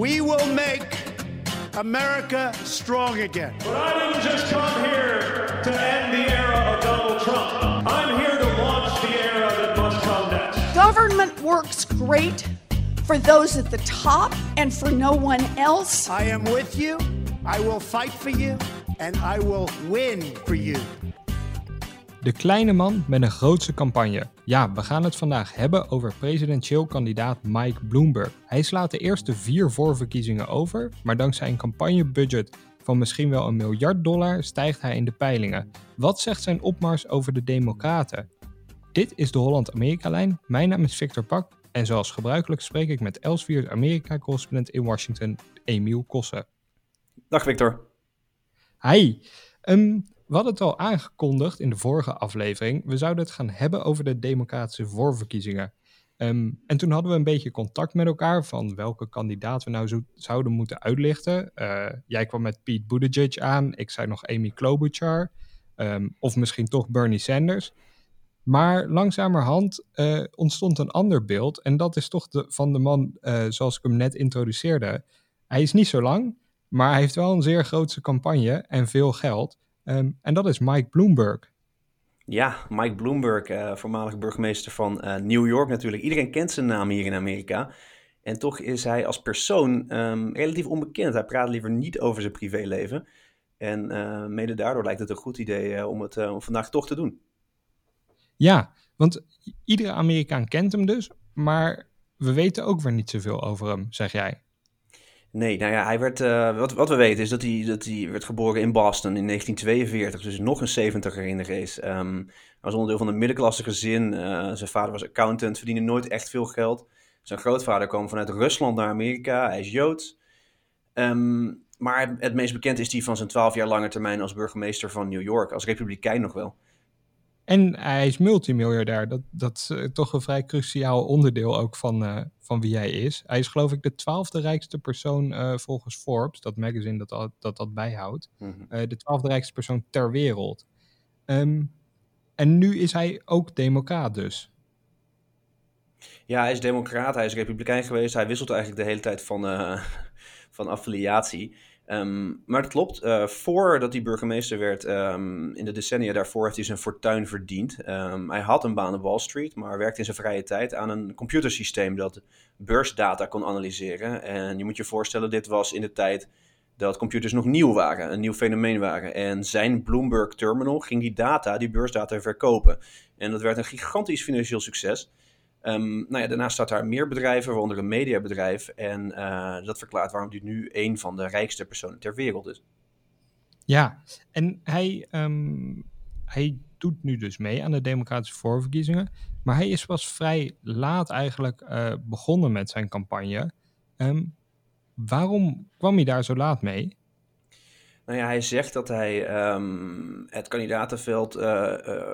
We will make America strong again. But I didn't just come here to end the era of Donald Trump. I'm here to launch the era that must come next. Government works great for those at the top and for no one else. I am with you. I will fight for you. And I will win for you. De kleine man met een grootse campagne. Ja, we gaan het vandaag hebben over presidentieel kandidaat Mike Bloomberg. Hij slaat de eerste vier voorverkiezingen over, maar dankzij een campagnebudget van misschien wel een miljard dollar stijgt hij in de peilingen. Wat zegt zijn opmars over de Democraten? Dit is de Holland-Amerika-lijn. Mijn naam is Victor Pak en zoals gebruikelijk spreek ik met Elsevier's Amerika-correspondent in Washington, Emiel Kossen. Dag Victor. Hi. Um, we hadden het al aangekondigd in de vorige aflevering. We zouden het gaan hebben over de democratische voorverkiezingen. Um, en toen hadden we een beetje contact met elkaar van welke kandidaat we nou zo, zouden moeten uitlichten. Uh, jij kwam met Pete Buttigieg aan, ik zei nog Amy Klobuchar. Um, of misschien toch Bernie Sanders. Maar langzamerhand uh, ontstond een ander beeld. En dat is toch de, van de man uh, zoals ik hem net introduceerde. Hij is niet zo lang, maar hij heeft wel een zeer grootse campagne en veel geld. Um, en dat is Mike Bloomberg. Ja, Mike Bloomberg, uh, voormalig burgemeester van uh, New York natuurlijk. Iedereen kent zijn naam hier in Amerika. En toch is hij als persoon um, relatief onbekend. Hij praat liever niet over zijn privéleven. En uh, mede daardoor lijkt het een goed idee om het om vandaag toch te doen. Ja, want iedere Amerikaan kent hem dus, maar we weten ook weer niet zoveel over hem, zeg jij. Nee, nou ja, hij werd, uh, wat, wat we weten is dat hij, dat hij werd geboren in Boston in 1942, dus nog een 70er in de race. Um, was onderdeel van een middenklasse gezin. Uh, zijn vader was accountant, verdiende nooit echt veel geld. Zijn grootvader kwam vanuit Rusland naar Amerika, hij is Joods. Um, maar het meest bekend is hij van zijn 12 jaar lange termijn als burgemeester van New York, als republikein nog wel. En hij is multimiljardair. Dat, dat is uh, toch een vrij cruciaal onderdeel ook van, uh, van wie hij is. Hij is geloof ik de twaalfde rijkste persoon uh, volgens Forbes, dat magazine dat dat, dat, dat bijhoudt. Mm -hmm. de twaalfde rijkste persoon ter wereld. Um, en nu is hij ook democraat dus. Ja, hij is democraat, hij is republikein geweest. Hij wisselt eigenlijk de hele tijd van, van affiliatie. Um, maar dat klopt. Uh, voordat hij burgemeester werd, um, in de decennia daarvoor, heeft hij zijn fortuin verdiend. Um, hij had een baan op Wall Street, maar werkte in zijn vrije tijd aan een computersysteem dat beursdata kon analyseren. En je moet je voorstellen, dit was in de tijd dat computers nog nieuw waren, een nieuw fenomeen waren. En zijn Bloomberg Terminal ging die data, die beursdata, verkopen. En dat werd een gigantisch financieel succes. Um, nou ja, daarnaast staat daar meer bedrijven, waaronder een mediabedrijf. En uh, dat verklaart waarom hij nu een van de rijkste personen ter wereld is. Ja, en hij, um, hij doet nu dus mee aan de democratische voorverkiezingen. Maar hij is pas vrij laat eigenlijk uh, begonnen met zijn campagne. Um, waarom kwam hij daar zo laat mee? Nou ja, hij zegt dat hij um, het kandidatenveld uh, uh,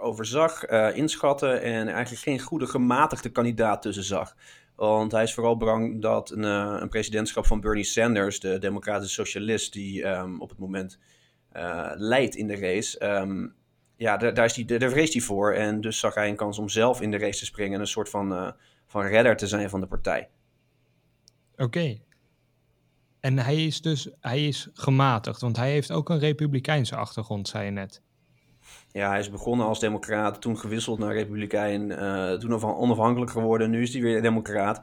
overzag, uh, inschatte en eigenlijk geen goede gematigde kandidaat tussen zag. Want hij is vooral bang dat een, een presidentschap van Bernie Sanders, de democratische socialist die um, op het moment leidt in de race, um, ja, daar, daar, is die, daar vreest hij voor. En dus zag hij een kans om zelf in de race te springen en een soort van, van redder te zijn van de partij. Oké. En hij is dus hij is gematigd, want hij heeft ook een republikeinse achtergrond, zei je net. Ja, hij is begonnen als democraat, toen gewisseld naar republikein, uh, toen onafhankelijk geworden, nu is hij weer democraat.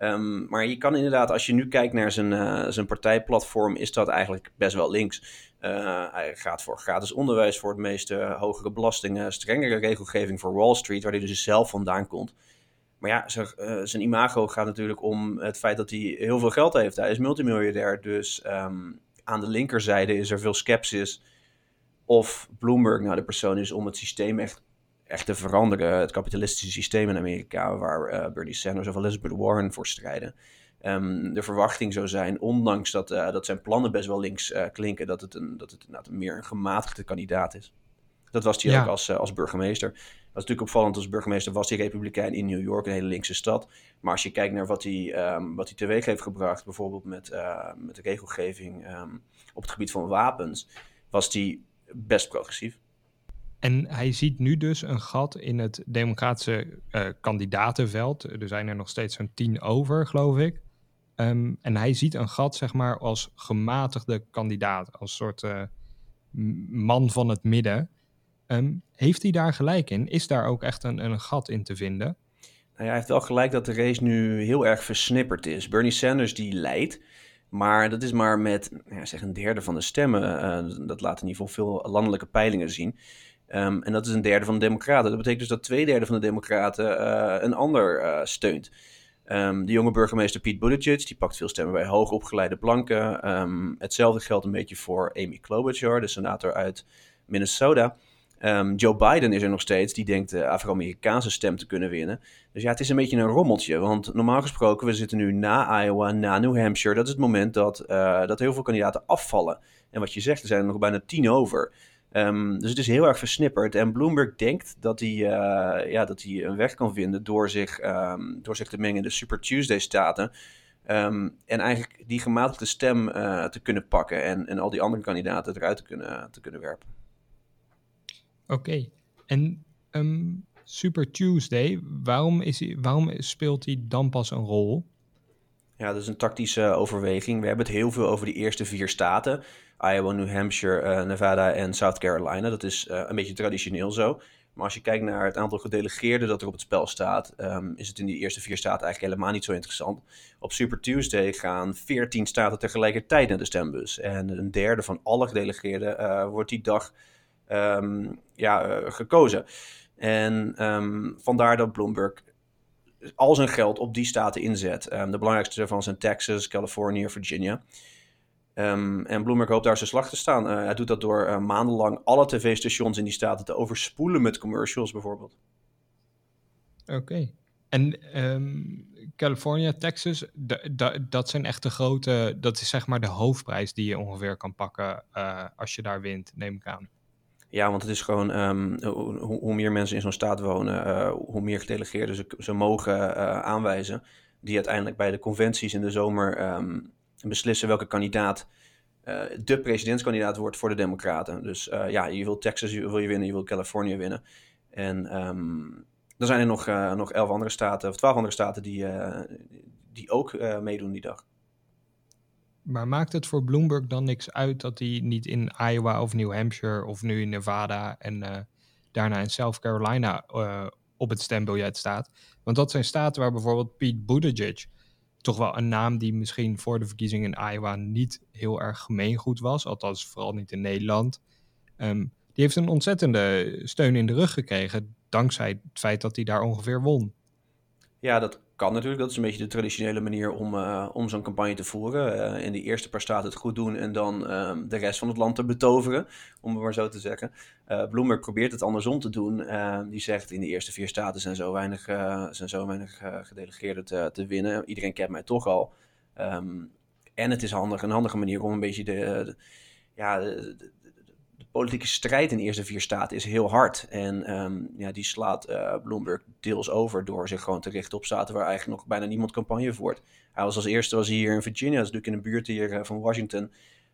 Um, maar je kan inderdaad, als je nu kijkt naar zijn, uh, zijn partijplatform, is dat eigenlijk best wel links. Uh, hij gaat voor gratis onderwijs, voor het meeste hogere belastingen, strengere regelgeving voor Wall Street, waar hij dus zelf vandaan komt. Maar ja, zijn, uh, zijn, imago gaat natuurlijk om het feit dat hij heel veel geld heeft. Hij is multimiljardair, dus um, aan de linkerzijde is er veel sceptisch of Bloomberg nou de persoon is om het systeem echt, te veranderen. Het kapitalistische systeem in Amerika, waar uh, Bernie Sanders of Elizabeth Warren voor strijden. Um, de verwachting zou zijn, ondanks dat, uh, dat zijn plannen best wel links klinken, dat het, een, dat het meer een gematigde kandidaat is. Dat was hij ja. ook als, als burgemeester. Dat is natuurlijk opvallend als burgemeester was hij republikein in New York, een hele linkse stad. Maar als je kijkt naar wat hij, um, wat hij teweeg heeft gebracht, bijvoorbeeld met, uh, met de regelgeving um, op het gebied van wapens, was hij best progressief. En hij ziet nu dus een gat in het democratische uh, kandidatenveld. Er zijn er nog steeds zo'n tien over, geloof ik. Ehm, en hij ziet een gat, zeg maar, als gematigde kandidaat, als soort uh, man van het midden. Um, heeft hij daar gelijk in? Is daar ook echt een, een gat in te vinden? Nou ja, hij heeft wel gelijk dat de race nu heel erg versnipperd is. Bernie Sanders die leidt, maar dat is maar met ja, zeg een derde van de stemmen. Uh, dat laat in ieder geval veel landelijke peilingen zien. Um, en dat is een derde van de Democraten. Dat betekent dus dat twee derde van de Democraten uh, een ander uh, steunt. Um, de jonge burgemeester Pete Buttigieg, die pakt veel stemmen bij hoogopgeleide blanken. Hetzelfde geldt een beetje voor Amy Klobuchar, de senator uit Minnesota. Um, Joe Biden is er nog steeds, die denkt de Afro-Amerikaanse stem te kunnen winnen. Dus ja, het is een beetje een rommeltje. Want normaal gesproken, we zitten nu na Iowa, na New Hampshire. Dat is het moment dat, uh, dat heel veel kandidaten afvallen. En wat je zegt, er zijn er nog bijna tien over. Um, dus het is heel erg versnipperd. En Bloomberg denkt dat hij, uh, ja, dat hij een weg kan vinden door zich, um, door zich te mengen in de Super Tuesday-staten. En eigenlijk die gematigde stem uh, te kunnen pakken en, en al die andere kandidaten eruit te kunnen, te kunnen werpen. Oké, en Super Tuesday, waarom, is hij, waarom speelt hij dan pas een rol? Ja, dat is een tactische overweging. We hebben het heel veel over die eerste vier staten. Iowa, New Hampshire, uh, Nevada en South Carolina. Dat is uh, een beetje traditioneel zo. Maar als je kijkt naar het aantal gedelegeerden dat er op het spel staat, um, is het in die eerste vier staten eigenlijk helemaal niet zo interessant. Op Super Tuesday gaan 14 staten tegelijkertijd naar de stembus. En een derde van alle gedelegeerden wordt die dag um, ja, gekozen. En um, vandaar dat Bloomberg al zijn geld op die staten inzet. Um, de belangrijkste daarvan zijn Texas, Californië, Virginia. En Bloomberg hoopt daar zijn slag te staan. Uh, hij doet dat door uh, maandenlang alle tv-stations in die staten te overspoelen met commercials bijvoorbeeld. Oké. En um, California, Texas, dat zijn echt de grote, dat is zeg maar de hoofdprijs die je ongeveer kan pakken als je daar wint, neem ik aan. Ja, want het is gewoon, um, hoe, hoe, meer mensen in zo'n staat wonen, uh, hoe meer gedelegeerden ze, ze mogen uh, aanwijzen. Die uiteindelijk bij de conventies in de zomer um, beslissen welke kandidaat uh, de presidentskandidaat wordt voor de Democraten. Dus ja, je wil Texas wil je winnen, je wil Californië winnen. En um, dan zijn er nog, nog elf andere staten, of twaalf andere staten die, die ook meedoen die dag. Maar maakt het voor Bloomberg dan niks uit dat hij niet in Iowa of New Hampshire of nu in Nevada en uh, daarna in South Carolina uh, op het stembiljet staat? Want dat zijn staten waar bijvoorbeeld Pete Buttigieg, toch wel een naam die misschien voor de verkiezingen in Iowa niet heel erg gemeengoed was, althans vooral niet in Nederland. Um, die heeft een ontzettende steun in de rug gekregen, dankzij het feit dat hij daar ongeveer won. Ja, dat kan natuurlijk. Dat is een beetje de traditionele manier om, uh, om zo'n campagne te voeren. Uh, in de eerste paar staten het goed doen en dan uh, de rest van het land te betoveren, om het maar zo te zeggen. Bloomberg probeert het andersom te doen. die zegt in de eerste vier staten zijn zo weinig, zijn zo weinig gedelegeerden te, te, winnen. Iedereen kent mij toch al. Um, en het is handig, een handige manier om een beetje de, de ja, de, politieke strijd in de eerste vier staten is heel hard. En um, ja, die slaat uh, Bloomberg deels over door zich gewoon te richten op staten waar eigenlijk nog bijna niemand campagne voert. Hij was als eerste was hier in Virginia, dat is natuurlijk in de buurt hier uh, van Washington.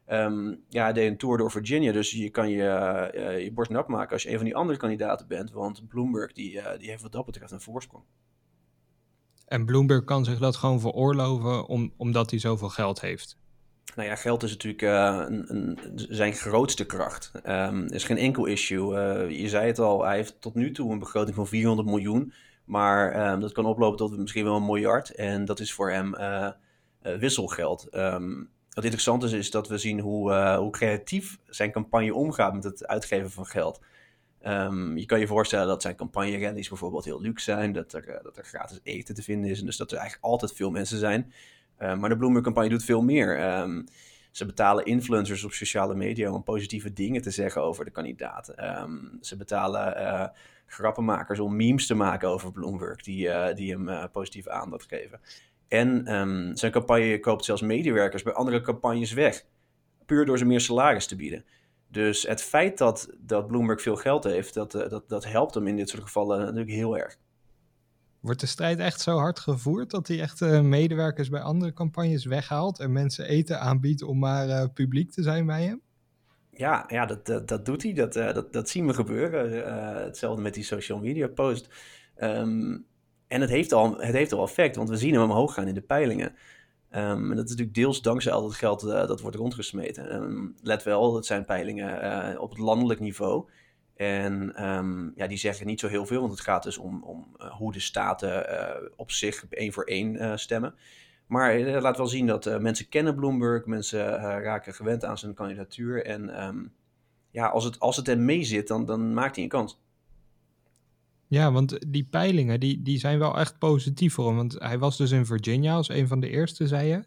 Um, ja, hij deed een tour door Virginia, dus je kan je, uh, je borst nat maken als je een van die andere kandidaten bent. Want Bloomberg die, die heeft wat dat betreft een voorsprong. En Bloomberg kan zich dat gewoon veroorloven om, omdat hij zoveel geld heeft. Nou ja, geld is natuurlijk uh, een, een, zijn grootste kracht. Um, er is geen enkel issue. Uh, je zei het al, hij heeft tot nu toe een begroting van 400 miljoen. Maar um, dat kan oplopen tot misschien wel een miljard. En dat is voor hem uh, wisselgeld. Um, wat interessant is, is dat we zien hoe, hoe creatief zijn campagne omgaat met het uitgeven van geld. Je kan je voorstellen dat zijn campagne-rallies bijvoorbeeld heel luxe zijn. Dat er, dat er gratis eten te vinden is. En dus dat er eigenlijk altijd veel mensen zijn. Uh, maar de Bloomberg-campagne doet veel meer. Um, ze betalen influencers op sociale media om positieve dingen te zeggen over de kandidaat. Um, ze betalen uh, grappenmakers om memes te maken over Bloomberg, die, uh, die hem uh, positieve aandacht geven. En zijn campagne koopt zelfs medewerkers bij andere campagnes weg, puur door ze meer salaris te bieden. Dus het feit dat, dat Bloomberg veel geld heeft, dat, dat, dat helpt hem in dit soort gevallen natuurlijk heel erg. Wordt de strijd echt zo hard gevoerd dat hij echt uh, medewerkers bij andere campagnes weghaalt en mensen eten aanbiedt om maar uh, publiek te zijn bij hem? Ja, ja dat, dat, dat doet hij. Dat, uh, dat, dat zien we gebeuren. hetzelfde met die social media post. Um, en het heeft, al, het heeft al effect, want we zien hem omhoog gaan in de peilingen. Um, en dat is natuurlijk deels dankzij al dat geld dat wordt rondgesmeten. Um, let wel, dat zijn peilingen op het landelijk niveau. En um, ja, die zeggen niet zo heel veel, want het gaat dus om, om uh, hoe de staten op zich één voor één stemmen. Maar het laat wel zien dat mensen kennen Bloomberg, mensen raken gewend aan zijn kandidatuur. En ja, als het, als het er mee zit, dan, dan maakt hij een kans. Ja, want die peilingen die, die zijn wel echt positief voor hem. Want hij was dus in Virginia als een van de eerste, zei je.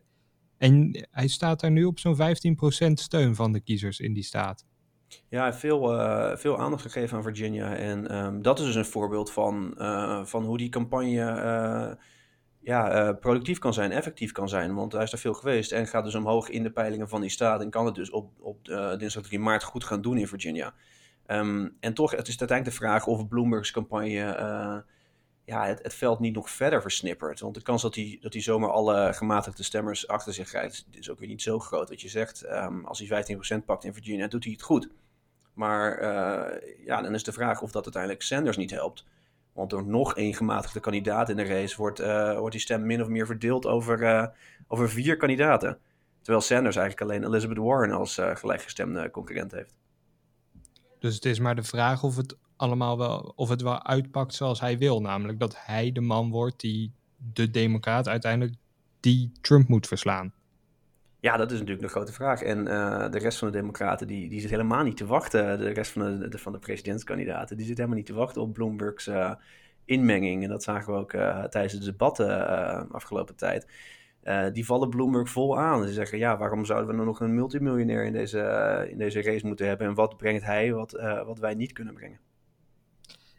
En hij staat daar nu op zo'n 15% steun van de kiezers in die staat. Ja, veel, uh, veel aandacht gegeven aan Virginia. En um, dat is dus een voorbeeld van, uh, van hoe die campagne uh, ja, productief kan zijn, effectief kan zijn. Want hij is daar veel geweest en gaat dus omhoog in de peilingen van die staat. En kan het dus op, op dinsdag 3 maart goed gaan doen in Virginia. Um, en toch, het is uiteindelijk de vraag of Bloomberg's campagne ja, het, veld niet nog verder versnippert. Want de kans dat hij, dat hij zomaar alle gematigde stemmers achter zich krijgt, is ook weer niet zo groot. Wat je zegt, um, als hij 15% pakt in Virginia, doet hij het goed. Maar uh, ja, dan is de vraag of dat uiteindelijk Sanders niet helpt. Want door nog één gematigde kandidaat in de race wordt, uh, wordt die stem min of meer verdeeld over, over vier kandidaten. Terwijl Sanders eigenlijk alleen Elizabeth Warren als gelijkgestemde concurrent heeft. Dus het is maar de vraag of het allemaal wel, of het wel uitpakt zoals hij wil. Namelijk dat hij de man wordt die de democraat uiteindelijk die Trump moet verslaan. Ja, dat is natuurlijk de grote vraag. En uh, de rest van de democraten, die, die zit helemaal niet te wachten. De rest van de, van de presidentskandidaten, die zit helemaal niet te wachten op Bloomberg's uh, inmenging. En dat zagen we ook uh, tijdens de debatten afgelopen tijd. Uh, die vallen Bloomberg vol aan. Ze zeggen, ja, waarom zouden we dan nog een multimiljonair in deze, uh, in deze race moeten hebben? En wat brengt hij wat, uh, wat wij niet kunnen brengen?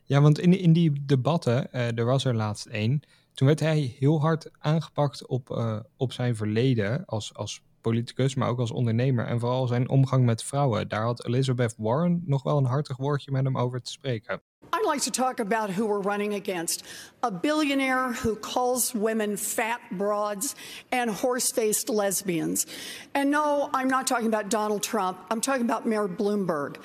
Ja, want in, in die debatten, er was er laatst één, toen werd hij heel hard aangepakt op, op zijn verleden als, als politicus, maar ook als ondernemer. En vooral zijn omgang met vrouwen. Daar had Elizabeth Warren nog wel een hartig woordje met hem over te spreken. I'd like to talk about who we're running against. A billionaire who calls women fat broads and horse faced lesbians. And no, I'm not talking about Donald Trump, I'm talking about Mayor Bloomberg.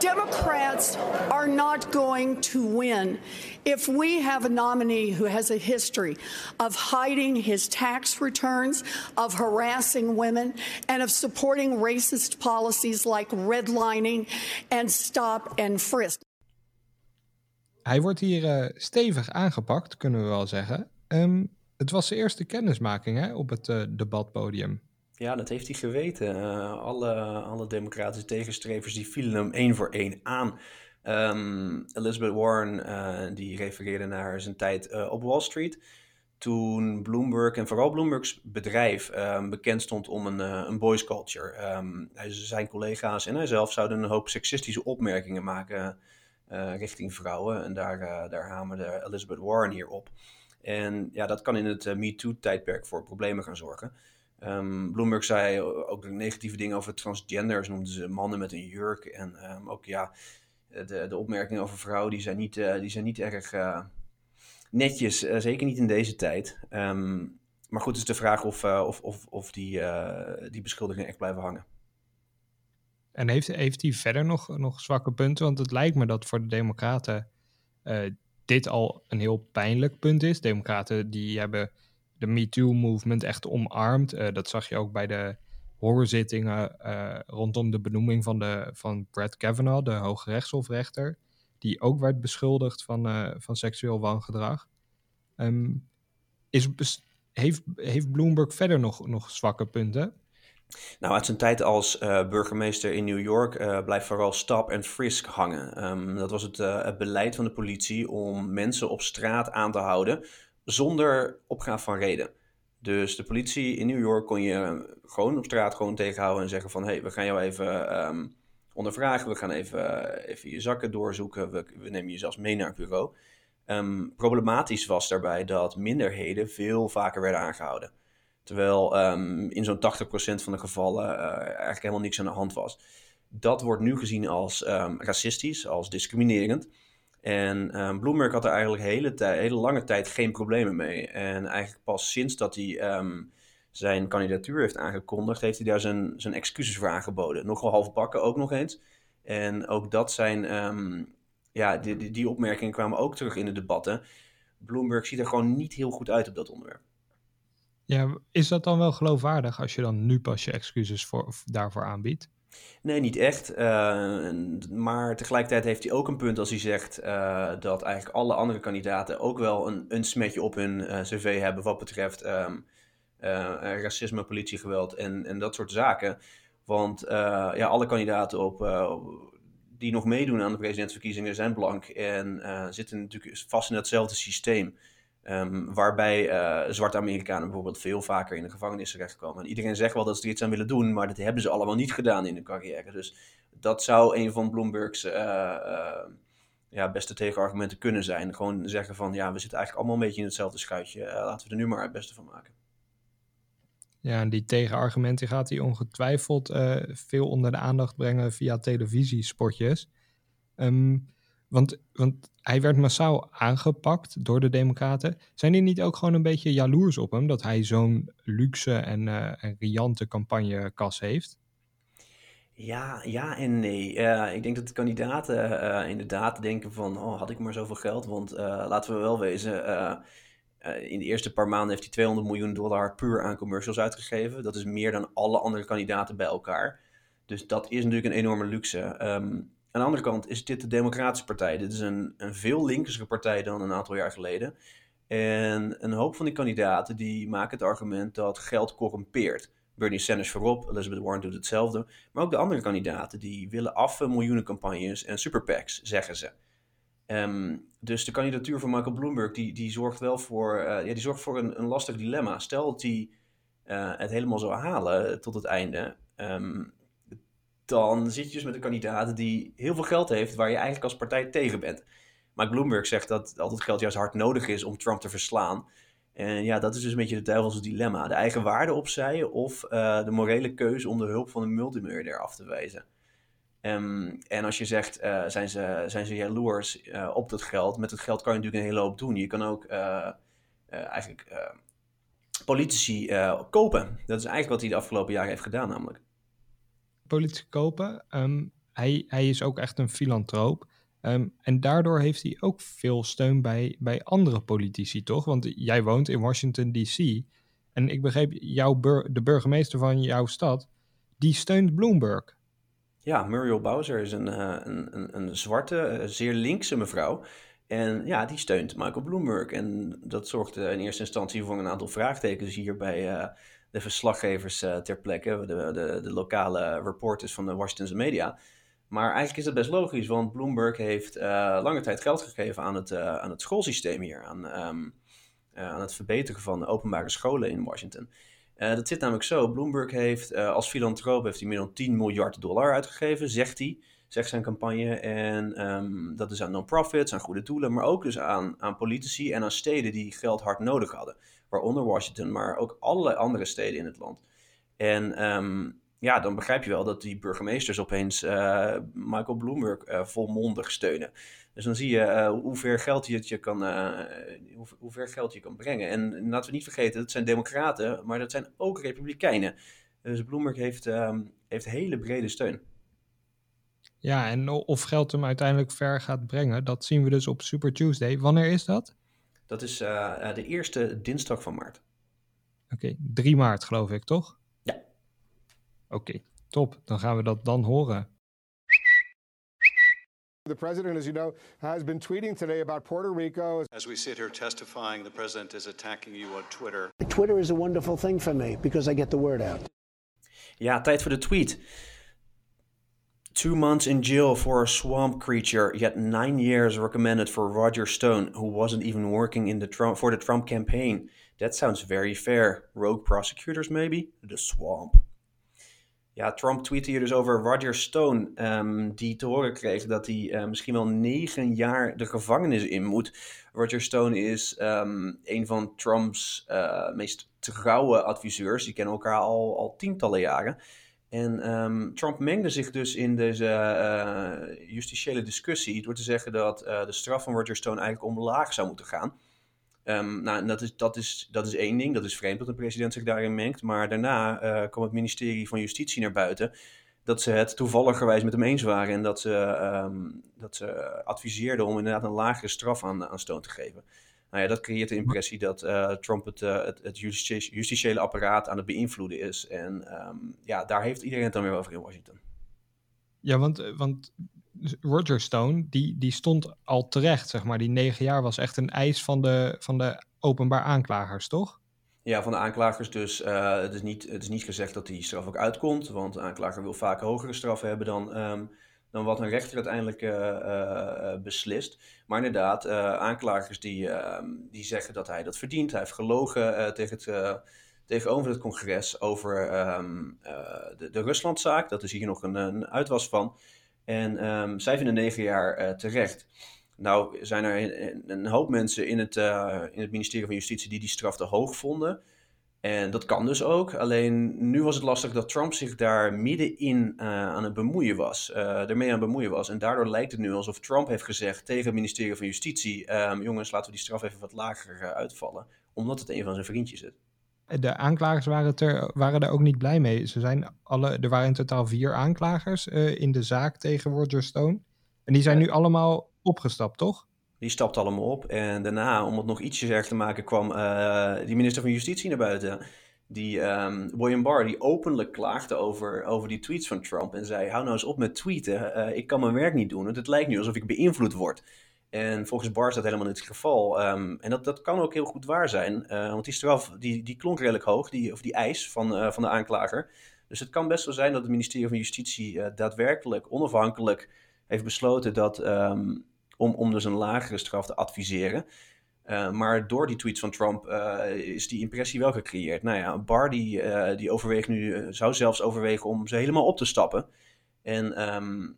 Democrats are not going to win if we have a nominee who has a history of hiding his tax returns, of harassing women, and of supporting racist policies like redlining and stop and frisk. Hij wordt hier uh, stevig aangepakt, kunnen we wel zeggen. Um, het was zijn eerste kennismaking hè, op het uh, debatpodium. Ja, dat heeft hij geweten. Uh, alle, alle democratische tegenstrevers die vielen hem één voor één aan. Um, Elizabeth Warren die refereerde naar zijn tijd op Wall Street. Toen Bloomberg en vooral Bloomberg's bedrijf um, bekend stond om een, een boys culture. Zijn collega's en hij zelf zouden een hoop seksistische opmerkingen maken richting vrouwen. En daar, uh, daar hamerde Elizabeth Warren hier op. En ja, dat kan in het uh, MeToo-tijdperk voor problemen gaan zorgen. Um, Bloomberg zei ook negatieve dingen over transgenders, noemden ze mannen met een jurk. En um, ook ja, de, de opmerkingen over vrouwen, die zijn niet, die zijn niet erg netjes, zeker niet in deze tijd. Um, maar goed, het is de vraag of, of, of, of die, die beschuldigingen echt blijven hangen. En heeft, heeft hij verder nog, nog zwakke punten? Want het lijkt me dat voor de Democraten uh, dit al een heel pijnlijk punt is. Democraten die hebben de MeToo-movement echt omarmd. Uh, dat zag je ook bij de hoorzittingen uh, rondom de benoeming van, de, van Brett Kavanaugh, de Hoge Rechtshofrechter. Die ook werd beschuldigd van, van seksueel wangedrag. Um, is, heeft, heeft Bloomberg verder nog, nog zwakke punten? Nou, uit zijn tijd als uh, burgemeester in New York uh, blijft vooral stop en frisk hangen. Um, dat was het, uh, het, beleid van de politie om mensen op straat aan te houden zonder opgaaf van reden. Dus de politie in New York kon je gewoon op straat gewoon tegenhouden en zeggen van... hé, hey, we gaan jou even um, ondervragen, we gaan even, even je zakken doorzoeken, we, we, nemen je zelfs mee naar het bureau. Um, problematisch was daarbij dat minderheden veel vaker werden aangehouden. Terwijl um, in zo'n 80% van de gevallen uh, eigenlijk helemaal niks aan de hand was. Dat wordt nu gezien als um, racistisch, als discriminerend. En um, Bloomberg had er eigenlijk hele, hele lange tijd geen problemen mee. En eigenlijk pas sinds dat hij zijn kandidatuur heeft aangekondigd, heeft hij daar zijn, zijn excuses voor aangeboden. Nogal halfbakken ook nog eens. En ook dat zijn, ja, die, die, die opmerkingen kwamen ook terug in de debatten. Bloomberg ziet er gewoon niet heel goed uit op dat onderwerp. Ja, is dat dan wel geloofwaardig als je dan nu pas je excuses voor, daarvoor aanbiedt? Nee, niet echt. Uh, maar tegelijkertijd heeft hij ook een punt als hij zegt uh, dat eigenlijk alle andere kandidaten ook wel een, een smetje op hun uh, cv hebben wat betreft um, racisme, politiegeweld en, en dat soort zaken. Want ja, alle kandidaten op, die nog meedoen aan de presidentsverkiezingen zijn blank en zitten natuurlijk vast in hetzelfde systeem. Um, waarbij uh, zwarte Amerikanen bijvoorbeeld veel vaker in de gevangenis terechtkomen. En iedereen zegt wel dat ze er iets aan willen doen, maar dat hebben ze allemaal niet gedaan in hun carrière. Dus dat zou een van Bloomberg's uh, uh, ja, beste tegenargumenten kunnen zijn. Gewoon zeggen van, ja, we zitten eigenlijk allemaal een beetje in hetzelfde schuitje. laten we er nu maar het beste van maken. Ja, en die tegenargumenten gaat hij ongetwijfeld veel onder de aandacht brengen via televisiespotjes. Um, want, want hij werd massaal aangepakt door de Democraten. Zijn die niet ook gewoon een beetje jaloers op hem dat hij zo'n luxe en, en riante campagnekas heeft? Ja, ja en nee. Uh, ik denk dat de kandidaten uh, inderdaad denken van, oh, had ik maar zoveel geld. Want laten we wel wezen, in de eerste paar maanden heeft hij 200 miljoen dollar puur aan commercials uitgegeven. Dat is meer dan alle andere kandidaten bij elkaar. Dus dat is natuurlijk een enorme luxe. Um, aan de andere kant is dit de Democratische Partij. Dit is een, een veel linkere partij dan een aantal jaar geleden. En een hoop van die kandidaten die maken het argument dat geld corrumpeert. Bernie Sanders voorop, Elizabeth Warren doet hetzelfde. Maar ook de andere kandidaten die willen af miljoenen campagnes en superpacks, zeggen ze. Um, dus de kandidatuur van Michael Bloomberg die, die zorgt wel voor, uh, ja, die zorgt voor een, een lastig dilemma. Stel dat hij uh, het helemaal zou halen tot het einde. Um, dan zit je dus met een kandidaat die heel veel geld heeft waar je eigenlijk als partij tegen bent. Maar Bloomberg zegt dat al dat geld juist hard nodig is om Trump te verslaan. En ja, dat is dus een beetje het duivelse dilemma. De eigen waarde opzij of uh, de morele keuze om de hulp van een multimiljardair af te wijzen. Um, en als je zegt, uh, zijn, ze, zijn ze jaloers uh, op dat geld? Met het geld kan je natuurlijk een hele hoop doen. Je kan ook eigenlijk politici kopen. Dat is eigenlijk wat hij de afgelopen jaren heeft gedaan namelijk politici kopen. Ehm, hij, hij is ook echt een filantroop. Um, en daardoor heeft hij ook veel steun bij, bij andere politici, toch? Want jij woont in Washington, D.C. En ik begreep, jouw de burgemeester van jouw stad, die steunt Bloomberg. Ja, Muriel Bowser is een, uh, een, een, zwarte, uh, zeer linkse mevrouw. En ja, die steunt Michael Bloomberg. En dat zorgde in eerste instantie voor een aantal vraagtekens hier bij, de verslaggevers uh, ter plekke, de, de, de, lokale reporters van de Washington's media. Maar eigenlijk is dat best logisch, want Bloomberg heeft uh, lange tijd geld gegeven aan het, uh, aan het schoolsysteem hier, aan, um, aan het verbeteren van openbare scholen in Washington. dat zit namelijk zo, Bloomberg heeft als filantroop heeft hij meer dan 10 miljard dollar uitgegeven, zegt hij, zegt zijn campagne. En um, dat is aan non-profits, aan goede doelen, maar ook dus aan, aan politici en aan steden die geld hard nodig hadden waaronder Washington, maar ook allerlei andere steden in het land. En um, ja, dan begrijp je wel dat die burgemeesters opeens uh, Michael Bloomberg uh, volmondig steunen. Dus dan zie je uh, hoe ver geld je, het je kan, hoe, hoe, ver geld je kan brengen. En laten we niet vergeten, dat zijn democraten, maar dat zijn ook republikeinen. Dus Bloomberg heeft, um, heeft hele brede steun. Ja, en of geld hem uiteindelijk ver gaat brengen, dat zien we dus op Super Tuesday. Wanneer is dat? Dat is uh, de eerste dinsdag van maart. Oké, okay, 3 maart geloof ik, toch? Ja. Oké, okay, top. Dan gaan we dat dan horen. The president, as you know, has been tweeting today about Puerto Rico. As we sit here testifying, the president is attacking you on Twitter. Twitter is a wonderful thing for me because I get the word out. Ja, tijd voor de tweet. Two months in jail for a swamp creature, yet nine years recommended for Roger Stone, who wasn't even working in the Trump for the Trump campaign. That sounds very fair. Rogue prosecutors, maybe? The swamp. Ja, Trump tweette hier dus over Roger Stone, um, die te horen kreeg dat hij uh, misschien wel negen jaar de gevangenis in moet. Roger Stone is um, een van Trumps uh, meest trouwe adviseurs. Die kennen elkaar al, al tientallen jaren. En um, Trump mengde zich dus in deze uh, justitiële discussie door te zeggen dat uh, de straf van Roger Stone eigenlijk omlaag zou moeten gaan. Um, nou, dat is, dat, is, dat is één ding, dat is vreemd dat de president zich daarin mengt. Maar daarna uh, kwam het ministerie van Justitie naar buiten dat ze het toevalligerwijs met hem eens waren en dat ze, um, dat ze adviseerden om inderdaad een lagere straf aan, aan Stone te geven. Nou ja, dat creëert de impressie dat uh, Trump het, uh, het, het justitiële apparaat aan het beïnvloeden is. En um, ja, daar heeft iedereen het dan weer over in Washington. Ja, want, want Roger Stone, die, die stond al terecht, zeg maar. Die negen jaar was echt een eis van de, van de openbaar aanklagers, toch? Ja, van de aanklagers dus. Uh, het, is niet, het is niet gezegd dat die straf ook uitkomt, want de aanklager wil vaak hogere straffen hebben dan, um, dan wat een rechter uiteindelijk uh, uh, beslist. Maar inderdaad, aanklagers die, ehm, die zeggen dat hij dat verdient. Hij heeft gelogen tegen het, tegenover het congres over um, de, de Ruslandzaak. Dat is hier nog een, een uitwas van. En um, zij vinden negen jaar terecht. Nou zijn er een, een hoop mensen in het, in het ministerie van Justitie die die straf te hoog vonden. En dat kan dus ook. Alleen nu was het lastig dat Trump zich daar middenin uh, aan het bemoeien was. Uh, ermee aan het bemoeien was. En daardoor lijkt het nu alsof Trump heeft gezegd tegen het ministerie van Justitie: um, jongens, laten we die straf even wat lager uitvallen. Omdat het een van zijn vriendjes is. De aanklagers waren, er, waren er ook niet blij mee. Ze zijn alle, er waren in totaal vier aanklagers in de zaak tegen Roger Stone. En die zijn nu allemaal opgestapt, toch? Die stapt allemaal op. En daarna, om het nog ietsje erg te maken, kwam uh, die minister van Justitie naar buiten. Die um, William Barr, die openlijk klaagde over, over die tweets van Trump. En zei, hou nou eens op met tweeten. Uh, ik kan mijn werk niet doen. Het lijkt nu alsof ik beïnvloed word. En volgens Barr is dat helemaal niet het geval. Um, en dat, dat kan ook heel goed waar zijn. Uh, want die straf, die, die klonk redelijk hoog. Die, of die eis van, van de aanklager. Dus het kan best wel zijn dat het ministerie van Justitie daadwerkelijk onafhankelijk heeft besloten dat um, om, om dus een lagere straf te adviseren. Uh, maar door die tweets van Trump uh, is die impressie wel gecreëerd. Nou ja, Barr die, uh, die overweegt nu, zou zelfs overwegen om ze helemaal op te stappen. En um,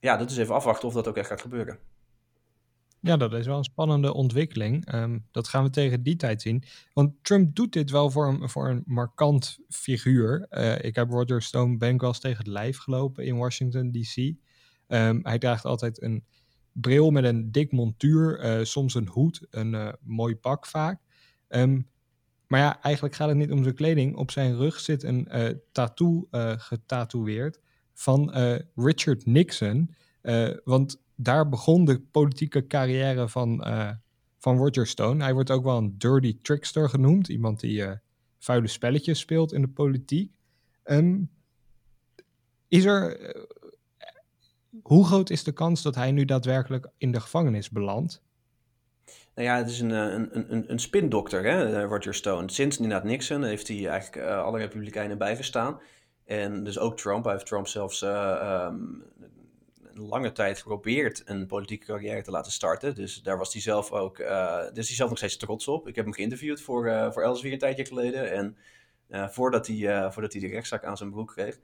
ja, dat is even afwachten of dat ook echt gaat gebeuren. Ja, dat is wel een spannende ontwikkeling. Um, dat gaan we tegen die tijd zien. Want Trump doet dit wel voor een, voor een markant figuur. ik heb Roger Stone ben ik wel eens tegen het lijf gelopen in Washington, D.C. Um, hij draagt altijd een bril met een dik montuur, uh, soms een hoed, een uh, mooi pak vaak. Um, maar ja, eigenlijk gaat het niet om zijn kleding. Op zijn rug zit een uh, tattoo getatoeëerd van Richard Nixon. want daar begon de politieke carrière van, van Roger Stone. Hij wordt ook wel een dirty trickster genoemd. Iemand die vuile spelletjes speelt in de politiek. Um, is er hoe groot is de kans dat hij nu daadwerkelijk in de gevangenis belandt? Nou ja, het is een, een, een, een spindokter, hè, Roger Stone. Sinds inderdaad Nixon heeft hij eigenlijk uh, alle republikeinen bijgestaan. En dus ook Trump. Hij heeft Trump zelfs um, een lange tijd geprobeerd een politieke carrière te laten starten. Dus daar was hij zelf ook, uh, daar is hij zelf nog steeds trots op. Ik heb hem geïnterviewd voor, voor Elsevier een tijdje geleden. En voordat, hij, voordat hij de rechtszaak aan zijn broek kreeg.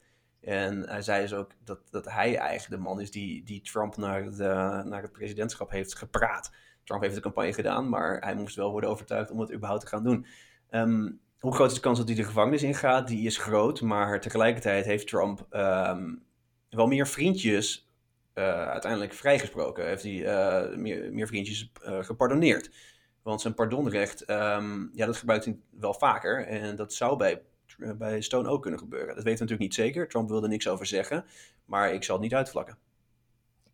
En hij zei dus ook dat, dat hij eigenlijk de man is die, die Trump naar, de, naar het presidentschap heeft gepraat. Trump heeft de campagne gedaan, maar hij moest wel worden overtuigd om het überhaupt te gaan doen. Um, hoe groot is de kans dat hij de gevangenis ingaat? Die is groot, maar tegelijkertijd heeft Trump um, wel meer vriendjes uh, uiteindelijk vrijgesproken. Heeft hij uh, meer, meer vriendjes uh. Want zijn pardonrecht, um, ja, dat gebruikt hij wel vaker. En dat zou bij eh, bij Stone ook kunnen gebeuren. Dat weten we natuurlijk niet zeker. Trump wilde niks over zeggen, maar ik zal het niet uitvlakken.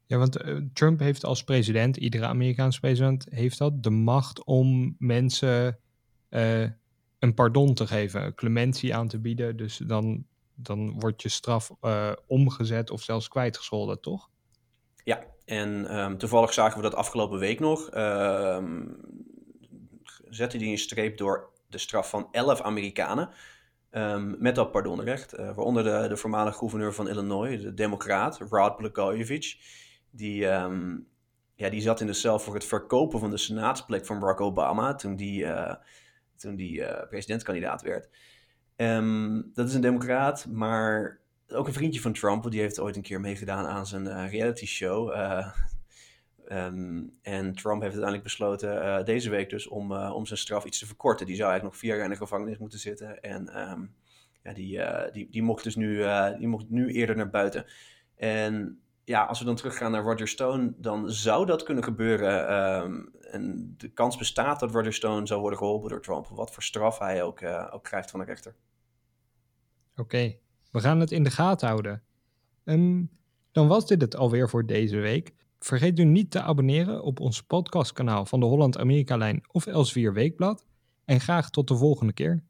Ja, want uh, Trump heeft als president, iedere Amerikaanse president, heeft dat de macht om mensen uh, een pardon te geven, clementie aan te bieden. Dus dan, dan wordt je straf uh, omgezet of zelfs kwijtgescholden, toch? Ja, en um, toevallig zagen we dat afgelopen week nog. Um, zette hij een streep door de straf van 11 Amerikanen. Um, met dat pardonrecht. Uh, waaronder de, de voormalige gouverneur van Illinois, de democraat, Rod Blagojevich. Die, um, ja, die zat in de cel voor het verkopen van de senaatsplek van Barack Obama toen die, uh, toen die uh, presidentskandidaat werd. Um, dat is een democraat, maar ook een vriendje van Trump. Die heeft ooit een keer meegedaan aan zijn reality show. Um, en Trump heeft uiteindelijk besloten uh, deze week dus om, uh, om zijn straf iets te verkorten. Die zou eigenlijk nog vier jaar in de gevangenis moeten zitten. En um, ja, die, uh, die, die, mocht dus nu, die mocht nu eerder naar buiten. En ja, als we dan teruggaan naar Roger Stone, dan zou dat kunnen gebeuren. Um, en de kans bestaat dat Roger Stone zou worden geholpen door Trump. Wat voor straf hij ook, ook krijgt van de rechter. Oké, we gaan het in de gaten houden. Dan was dit het alweer voor deze week. Vergeet u niet te abonneren op ons podcastkanaal van de Holland-Amerika-lijn of Elsevier Weekblad. En graag tot de volgende keer.